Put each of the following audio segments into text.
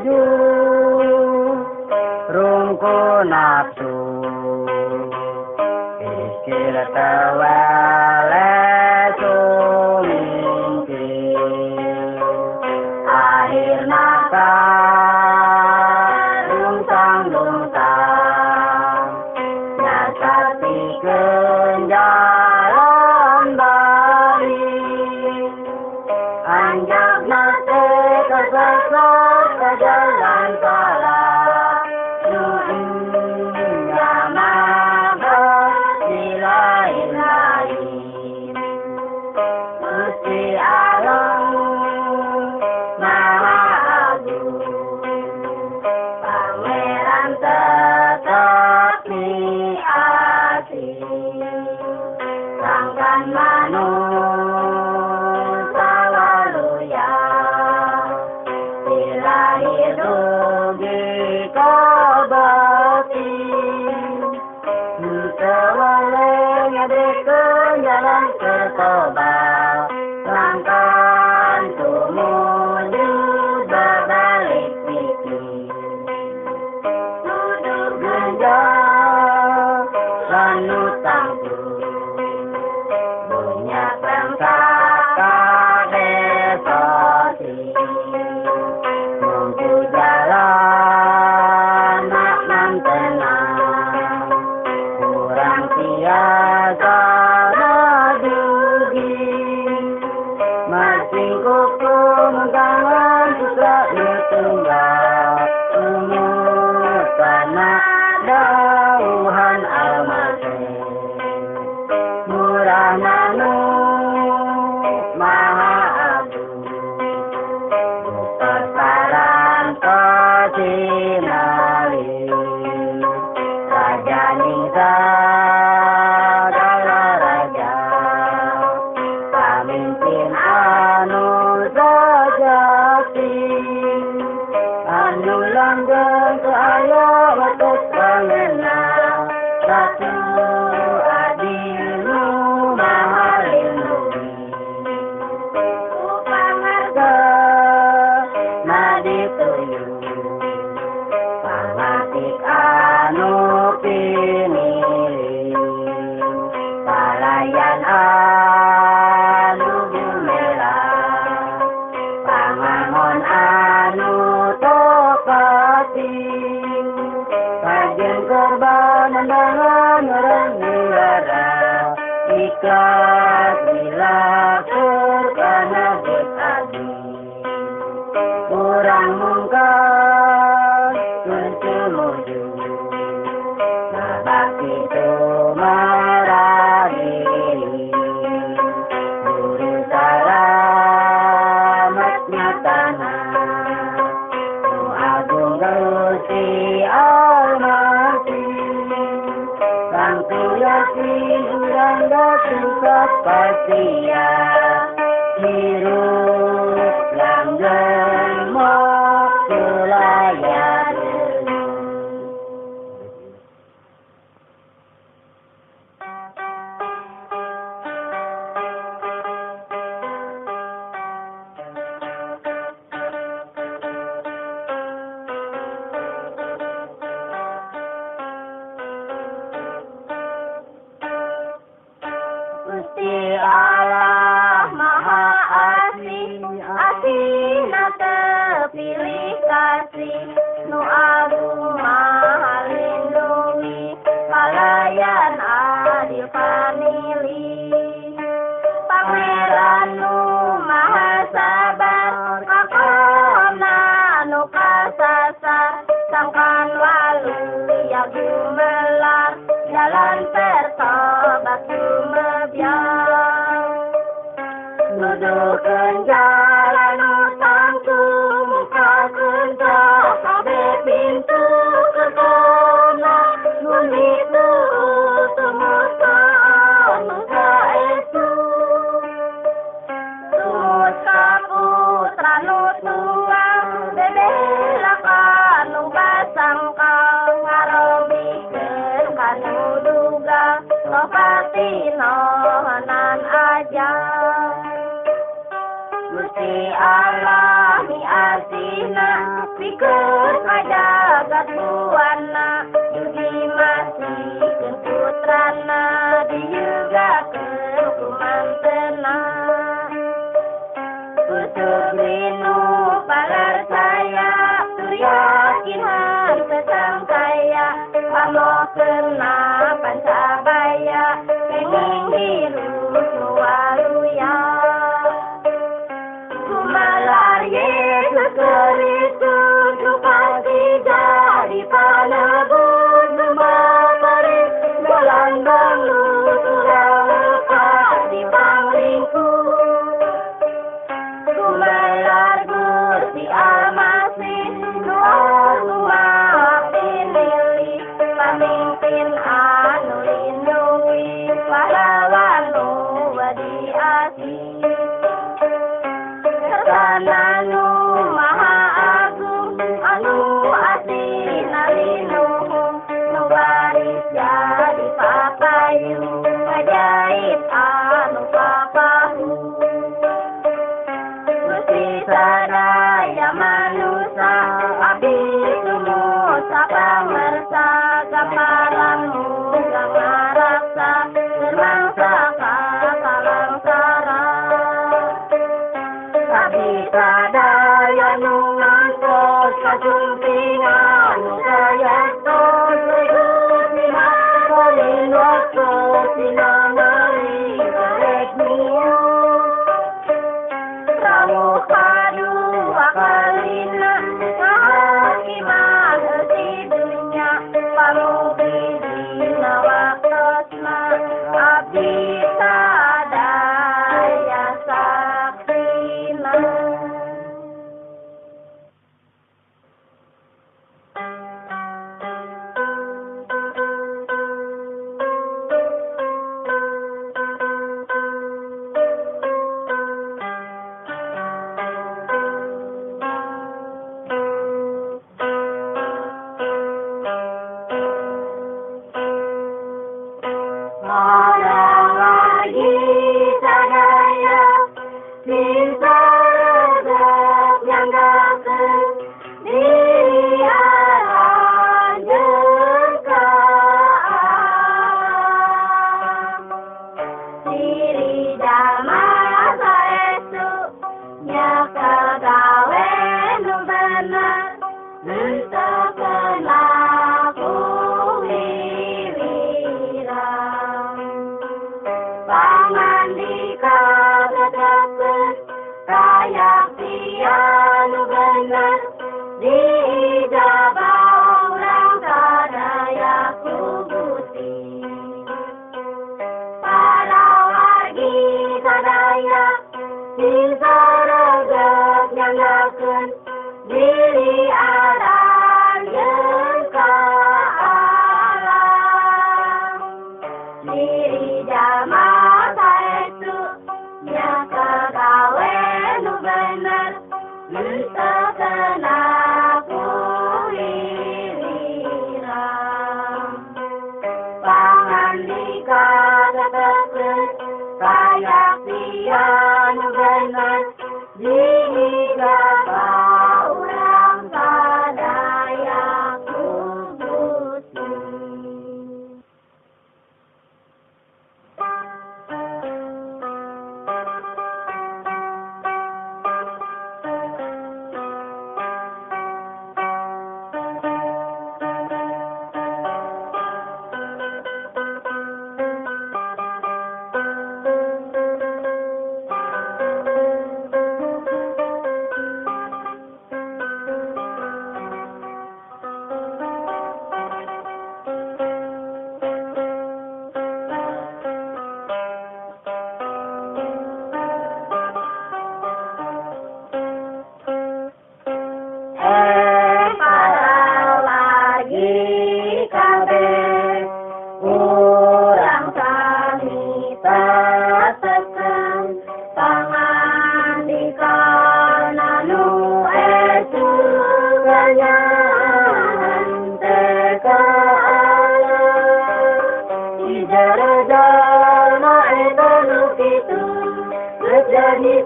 maju rungku nafsu. Pikir tawar Jalan ke, jalan. Sejak bila terkena Kurang tanah. Pati Uranga Tuka Patiya Hirup Langgan Mokulayan asih na kepilih kasih nu aduh tinonan aja. Gusti Allah mi asina pikir pada gatuana Yudi masih putrana diuga ke kumantena Tutup rindu palar saya teriakin hati sang kaya. Kamu kenal Bye. Jesus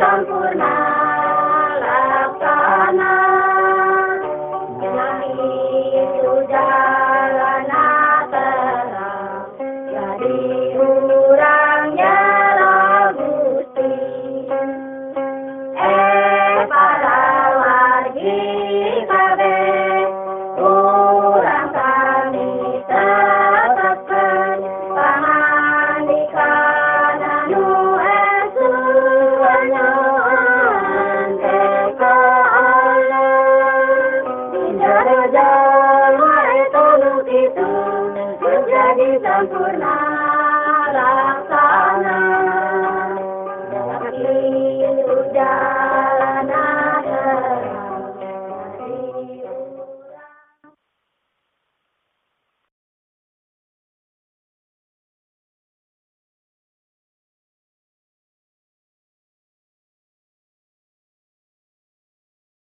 tangguna laksana